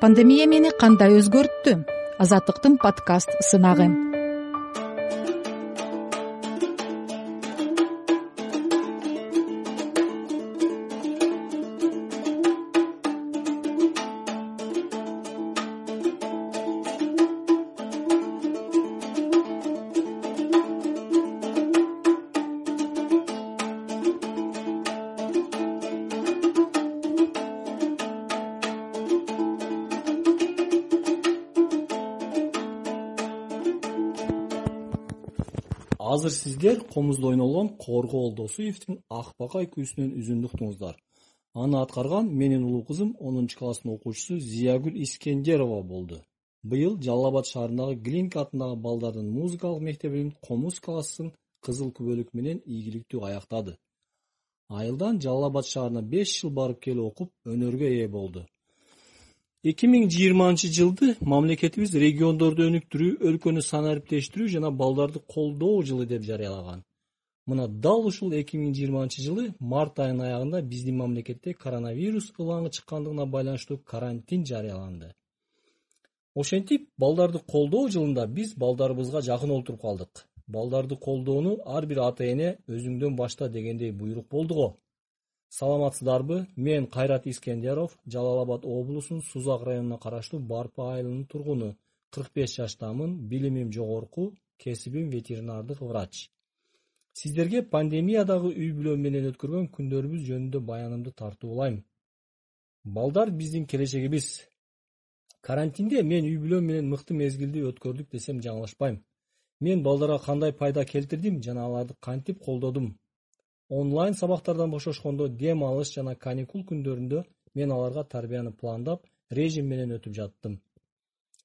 пандемия мени кандай өзгөрттү? Азаттыктын подкаст сынагы азыр сиздер комузда ойнолгон корго олдосуевдин ак бакай күүсүнөн үзүндү уктуңуздар аны аткарган менин улуу кызым онунчу класстын окуучусу зиягүл искендерова болду. Быйыл жалал абад шаарындагы глинка атындагы балдардын музыкалык мектебинин комуз классын кызыл күбөлүк менен ийгиликтүү аяктады. Айылдан жалал абад шаарына беш жыл барып келип окуп өнөргө ээ болду эки миң жыйырманчы жылды мамлекетибиз региондорду өнүктүрүү өлкөнү санариптештирүү жана балдарды колдоо жылы деп жарыялаган. Мына дал ушул эки миң жыйырманчы жылы март айынын аягында биздин мамлекетте коронавирус ылаңы чыккандыгына байланыштуу карантин жарыяланды. Ошентип балдарды колдоо жылында биз балдарыбызга жакын олтуруп калдык. Балдарды колдоону ар бир ата эне өзүңдөн башта дегендей буйрук болду го саламатсыздарбы? Мен кайрат искендеров жалал абад облусунун сузак районуна караштуу барпы айылынын тургуну. кырк беш жаштамын билимим жогорку кесибим ветеринардык врач. Сиздерге пандемиядагы үй бүлө менен өткөргөн күндөрүбүз жөнүндө баянымды тартуулайм балдар биздин келечегибиз. Карантинде мен үй бүлөм менен мыкты мезгилди өткөрдүк десем жаңылышпайм. Мен балдарга кандай пайда келтирдим жана аларды кантип колдодум онлайн сабактардан бошошкондо дем алыш жана каникул күндөрүндө мен аларга тарбияны пландап режим менен өтүп жаттым.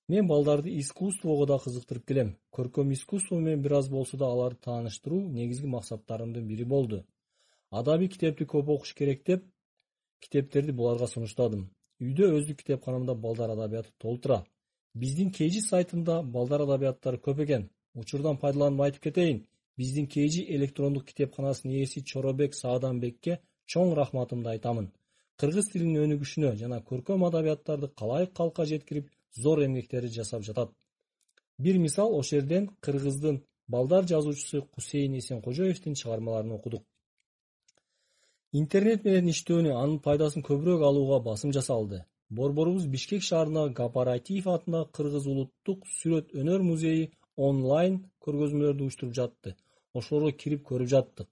Мен балдарды искусствого да кызыктырып келем. Көркөм искусство менен бир аз болсо да аларды тааныштыруу негизги максаттарымдын бири болду. Адабий китепти көп окуш керек деп китептерди буларга сунуштадым. Үйдө өздүк китепканамда балдар адабияты толтура. Биздин kg сайтында балдар адабияттары көп экен. Учурдан пайдаланып айтып кетейин биздин kg электрондук китепканасынын ээси чоробек сааданбекке чоң рахматымды айтамын. Кыргыз тилинин өнүгүшүнө жана көркөм адабияттарды калайык калкка жеткирип зор эмгектерди жасап жатат. Бир мисал ошол жерден кыргыздын балдар жазуучусу кусейин эсенкожоевдин чыгармаларын окудук. Интернет менен иштөөнү анын пайдасын көбүрөөк алууга басым жасалды. Борборубуз бишкек шаарындагы кооператив атындагы кыргыз улуттук сүрөт өнөр музейи онлайн көргөзмөлөрдү уюштуруп жатты. Ошолорго кирип көрүп жаттык.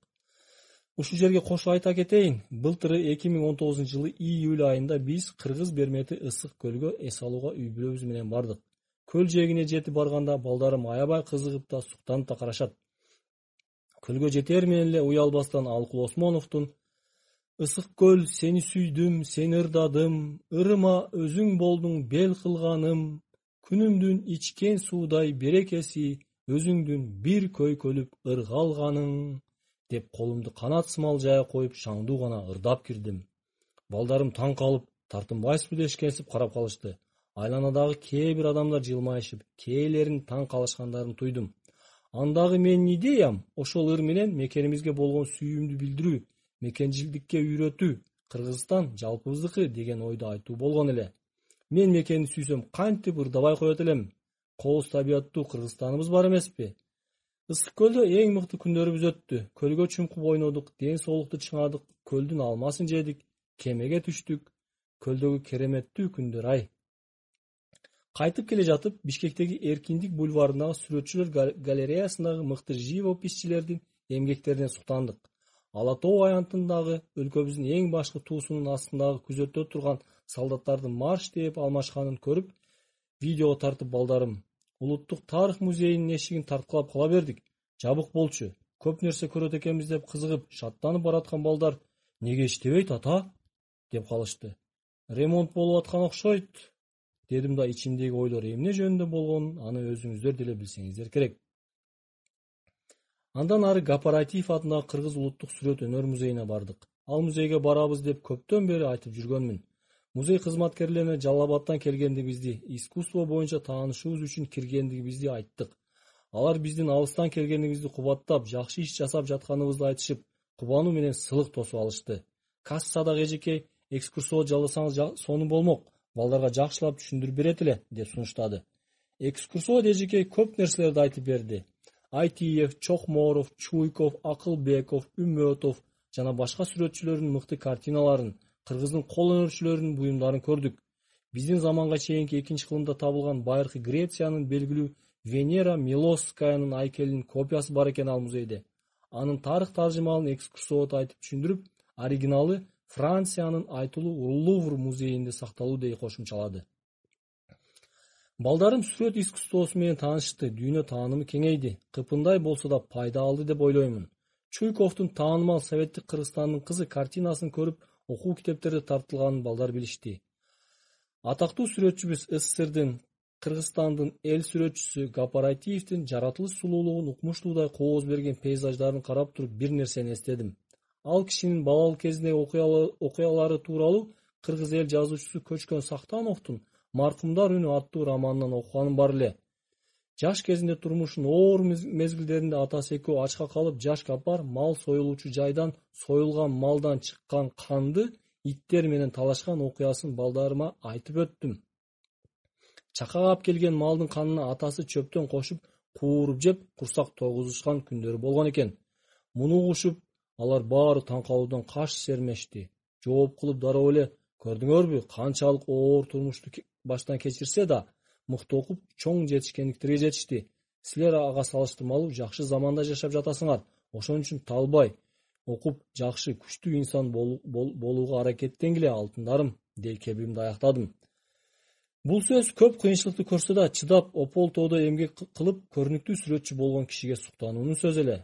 Ушул жерге кошуп айта кетейин былтыры эки миң он тогузунчу жылы июль айында биз кыргыз бермети ысык көлгө эс алууга үй бүлөбүз менен бардык. Көл жээгине жетип барганда балдарым аябай кызыгып да суктанып да карашат. Көлгө жетер менен эле уялбастан алкул осмоновдун ысык көл сени сүйдүм сени ырдадым ырыма өзүң болдуң бел кылганым күнүмдүн ичкен суудай берекеси өзүңдүн бир көйкөлүп ыргалганың деп колумду канат сымал жая коюп шаңдуу гана ырдап кирдим. Балдарым таң калып тартынбайсызбы дешкенсип карап калышты. Айланадагы кээ бир адамдар жылмайышып кээлерин таң калышкандарын туйдум андагы менин идеям ошол ыр менен мекенибизге болгон сүйүүмдү билдирүү мекенчилдикке үйрөтүү кыргызстан жалпыбыздыкы деген ойду айтуу болгон эле мен мекенди сүйсөм кантип ырдабай коет элем? Кооз табияттуу кыргызстаныбыз бар эмеспи? Ысык көлдө эң мыкты күндөрүбүз өттү. Көлгө чумкуп ойнодук ден соолукту чыңадык көлдүн алмасын жедик кемеге түштүк. Көлдөгү кереметтүү күндөр ай. Кайтып келе жатып бишкектеги эркиндик бульварындагы сүрөтчүлөр галереясындагы мыкты живописчилердин эмгектерине суктандык ала тоо аянтындагы өлкөбүздүн эң башкы туусунун астындагы күзөттө турган солдаттардын марш тээп алмашканын көрүп видеого тартып балдарым улуттук тарых музейинин эшигин тарткылап кала бердик. Жабык болчу. Көп нерсе көрөт экенбиз деп кызыгып шаттанып бараткан балдар неге иштебейт ата? деп калышты. Ремонт болуп аткан окшойт дедим да ичимдеги ойлор эмне жөнүндө болгонун аны өзүңүздөр деле билсеңиздер керек андан ары кооператив атындагы кыргыз улуттук сүрөт өнөр музейине бардык. Ал музейге барабыз деп көптөн бери айтып жүргөнмүн. Музей кызматкерлерине жалал абадтан келгендигибизди искусство боюнча таанышуубуз үчүн киргендигибизди айттык. Алар биздин алыстан келгенибизди кубаттап жакшы иш жасап жатканыбызды айтышып кубануу менен сыйлык тосуп алышты. Кассадагы эжекей экскурсовод жалдасаңыз сонун болмок балдарга жакшылап түшүндүрүп берет эле деп сунуштады. Экскурсовод эжекей көп нерселерди айтып берди айтиев чокморов чуйков акылбеков үмөтов жана башка сүрөтчүлөрдүн мыкты картиналарын кыргыздын кол өнөрчүлөрүнүн буюмдарын көрдүк. Биздин заманга чейинки экинчи кылымда табылган байыркы грециянын белгилүү венера милосскаянын айкелинин копиясы бар экен ал музейде. Анын тарых таржымалын экскурсовод айтып түшүндүрүп оригиналы франциянын айтылуу лувр музейинде сакталуу деп кошумчалады балдарым сүрөт искусствосу менен таанышты дүйнө таанымы кеңейди. Кыпындай болсо да пайда алды деп ойлоймун. Чуйковдун таанымал советтик кыргызстандын кызы картинасын көрүп окуу китептерде тартылганын балдар билишти. Атактуу сүрөтчүбүз сссрдин кыргызстандын эл сүрөтчүсү гапар айтиевдин жаратылыш сулуулугун укмуштуудай кооз берген пейзаждарын карап туруп бир нерсени эстедим. Ал кишинин балалык кезиндеги окуялары тууралуу кыргыз эл жазуучусу көчкөн сактановдун маркумдар үнү аттуу романынан окуганым бар эле. Жаш кезинде турмушунун оор мезгилдеринде атасы экөө ачка калып жаш гапар мал союлуучу жайдан союлган малдан чыккан канды иттер менен талашкан окуясын балдарыма айтып өттүм. Чакага алып келген малдын канына атасы чөптөн кошуп кууруп жеп курсак тойгузушкан күндөрү болгон экен. Муну угушуп алар баары таң калуудан каш сермешти жооп кылып дароо эле. Көрдүңөрбү канчалык оор турмушту баштан кечирсе да мыкты окуп чоң жетишкендиктерге жетишти. Силер ага салыштырмалуу жакшы заманда жашап жатасыңар. Ошон үчүн талбай окуп жакшы күчтүү инсан болууга аракеттенгиле алтындарым деп кебимди аяктадым. Бул сөз көп кыйынчылыкты көрсө да чыдап опол тоодо эмгек кылып көрүнүктүү сүрөтчү болгон кишиге суктануунун сөзү эле.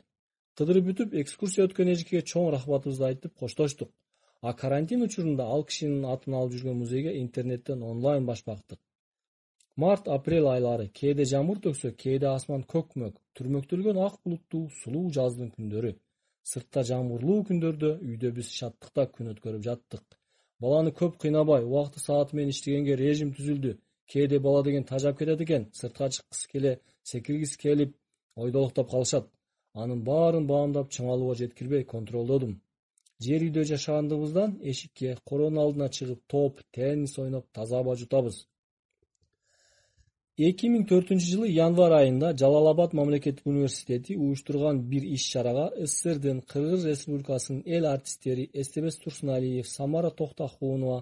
Кыдырып бүтүп экскурсия өткөн эжекеге чоң рахматыбызды айтып коштоштук а карантин учурунда ал кишинин атын алып жүргөн музейге интернеттен онлайн баш бактык. Март апрель айлары кээде жамгыр төксө кээде асман көкмөк түрмөктөлгөн ак булуттуу сулуу жаздын күндөрү. Сыртта жамгырлуу күндөрдө үйдө биз шаттыкта күн өткөрүп жаттык. Баланы көп кыйнабай убакты сааты менен иштегенге режим түзүлдү. Кээде бала деген тажап кетет экен сыртка чыккысы келе секиргиси келип ойдолуктап калышат. Анын баарын баамдап чыңалууга жеткирбей контролдодум жер үйдө жашагандыгыбыздан эшикке короонун алдына чыгып топ теннис ойноп таза аба жутабыз. Эки миң төртүнчү жылы январь айында жалал абад мамлекеттик университети уюштурган бир иш чарага сссрдин кыргыз республикасынын эл артисттери эстебес турсуналиев самара токтокунова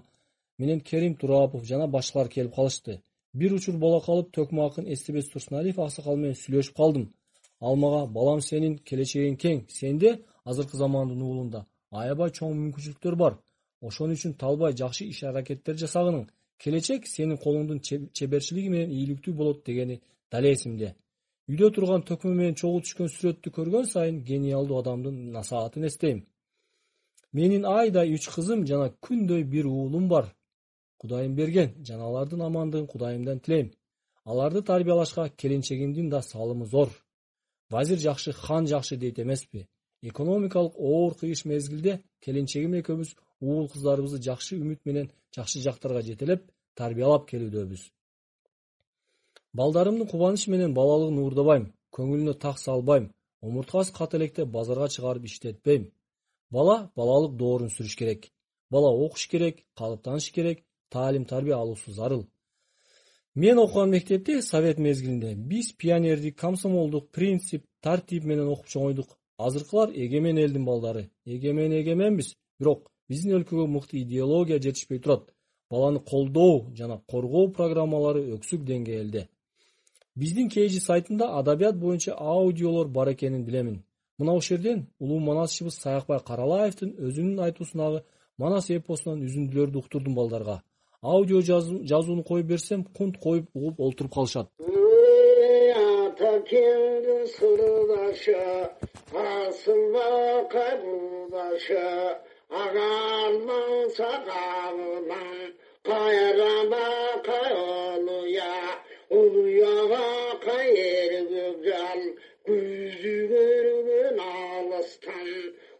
менен керим турапов жана башкалар келип калышты. Бир учур боло калып төкмө акын эстебес турсуналиев аксакал менен сүйлөшүп калдым. Ал мага балам сенин келечегиң кең сенде азыркы замандын уулунда аябай чоң мүмкүнчүлүктөр бар. Ошон үчүн талбай жакшы иш аракеттер жасагының келечек сенин колуңдун чеберчилиги менен ийгиликтүү болот дегени дале эсимде. Үйдө турган төкмө менен чогуу түшкөн сүрөттү көргөн сайын гениалдуу адамдын насаатын эстейм. Менин айдай үч кызым жана күндөй бир уулум бар. Кудайым берген жана алардын амандыгын кудайымдан тилейм. Аларды тарбиялашка келинчегимдин да салымы зор. Вазир жакшы хан жакшы дейт эмеспи экономикалык оор кыйыш мезгилде келинчегим экөөбүз уул кыздарыбызды жакшы үмүт менен жакшы жактарга жетелеп тарбиялап келүүдөбүз. Балдарымдын кубанышы менен балалыгын уурдабайм көңүлүнө так салбайм омурткасы ката электе базарга чыгарып иштетпейм. Бала балалык доорун сүрүш керек бала окуш керек калыптаныш керек таалим тарбия алуусу зарыл. Мен окуган мектепте совет мезгилинде биз пионердик комсомолдук принцип тартип менен окуп чоңойдук азыркылар эгемен элдин балдары эгемен эгеменбиз. Бирок биздин өлкөгө мыкты идеология жетишпей турат. Баланы колдоо жана коргоо программалары өксүк деңгээлде. Биздин kg сайтында адабият боюнча аудиолор бар экенин билемин. Мына ушул жерден улуу манасчыбыз саякбай каралаевдин өзүнүн айтуусундагы манас эпосунан үзүндүлөрдү уктурдум балдарга. Аудио жазууну коюп берсем кунт коюп угуп олтуруп калышат ата кеңдин сырдашы асылбак кайгуудашы агалман сагабынан кайрама кай олуя улуяга кай эргөк жан күздү көргөн алыстан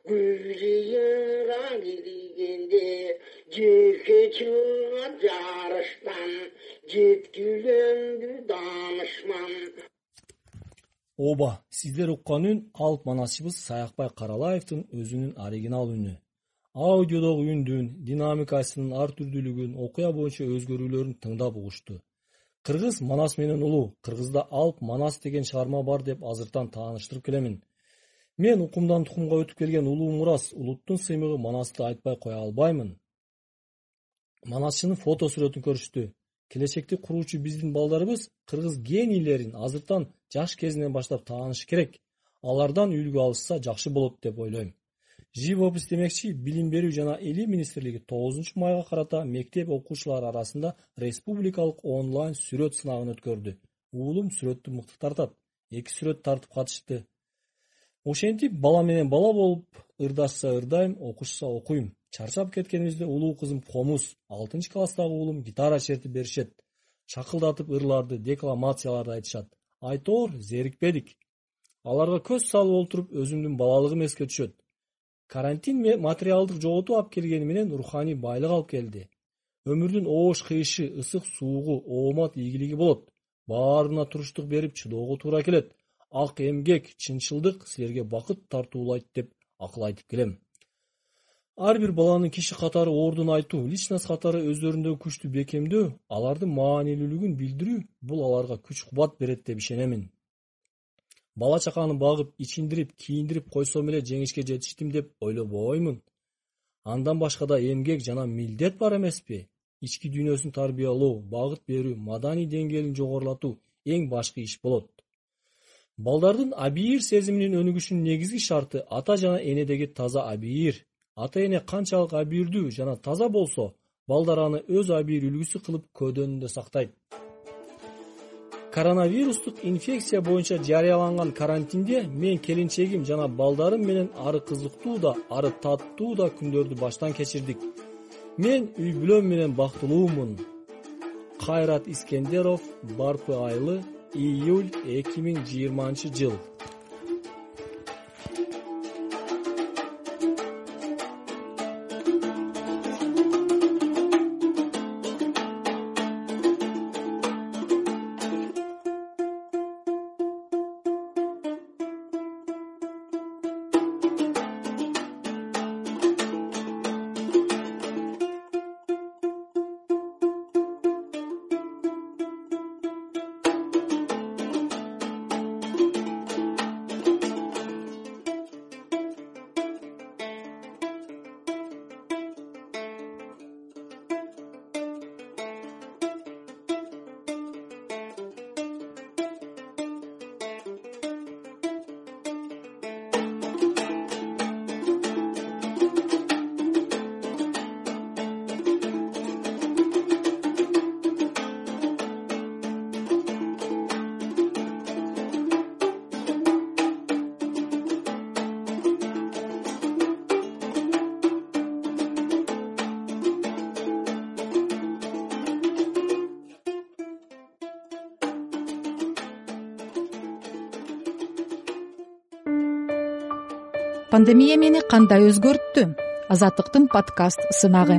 күзийга киргенде жеке чыгат жарыштан жеткилендү даанышман ооба сиздер уккан үн алп манасчыбыз саякбай каралаевдин өзүнүн оригинал үнү. Аудиодогу үндүн динамикасынын ар түрдүүлүгүн окуя боюнча өзгөрүүлөрүн тыңдап угушту. Кыргыз манас менен улуу кыргызда алп манас деген чыгарма бар деп азыртан тааныштырып келемин. Мен укумдан тукумга өтүп келген улуу мурас улуттун сыймыгы манасты айтпай кое албаймын манасчынын фото сүрөтүн көрүштү келечекти куруучу биздин балдарыбыз кыргыз генийлерин азыртан жаш кезинен баштап таанышы керек. Алардан үлгү алышса жакшы болот деп ойлойм. Живопись демекчи билим берүү жана илим министрлиги тогузунчу майга карата мектеп окуучулары арасында республикалык онлайн сүрөт сынагын өткөрдү. Уулум сүрөттү мыкты тартат. Эки сүрөт тартып катышты. Ошентип бала менен бала болуп ырдашса ырдайм окушса окуйм чарчап кеткенибизде улуу кызым комуз алтынчы класстагы уулум гитара чертип беришет. Чакылдатып ырларды декламацияларды айтышат. Айтоор зерикпедик. Аларга көз салып отуруп өзүмдүн балалыгым эске түшөт. Карантин материалдык жоготуу алып келгени менен руханий байлык алып келди. Өмүрдүн оош кыйышы ысык суугу оомат ийгилиги болот. Баарына туруштук берип чыдоого туура келет. Ак эмгек чынчылдык силерге бакыт тартуулайт деп акыл айтып келем ар бир баланын киши катары ордун айтуу личность катары өздөрүндөгү күчтү бекемдөө алардын маанилүүлүгүн билдирүү бул аларга күч кубат берет деп ишенемин. Бала чаканы багып ичиндирип кийиндирип койсом эле жеңишке жетиштим деп ойлобоймун андан башка да эмгек жана милдет бар эмеспи. Ички дүйнөсүн тарбиялоо багыт берүү маданий деңгээлин жогорулатуу эң башкы иш болот. Балдардын абийир сезиминин өнүгүшүнүн негизги шарты ата жана энедеги таза абийир ата эне канчалык абийирдүү жана таза болсо балдар аны өз абийир үлгүсү кылып көөдөнүндө сактайт. Коронавирустук инфекция боюнча жарыяланган карантинде мен келинчегим жана балдарым менен ары кызыктуу да ары таттуу да күндөрдү баштан кечирдик. Мен үй бүлөм менен бактылуумун. Кайрат искендеров барпы айылы июль эки миң жыйырманчы жыл пандемия мени кандай өзгөрттү? Азаттыктын подкаст сынагы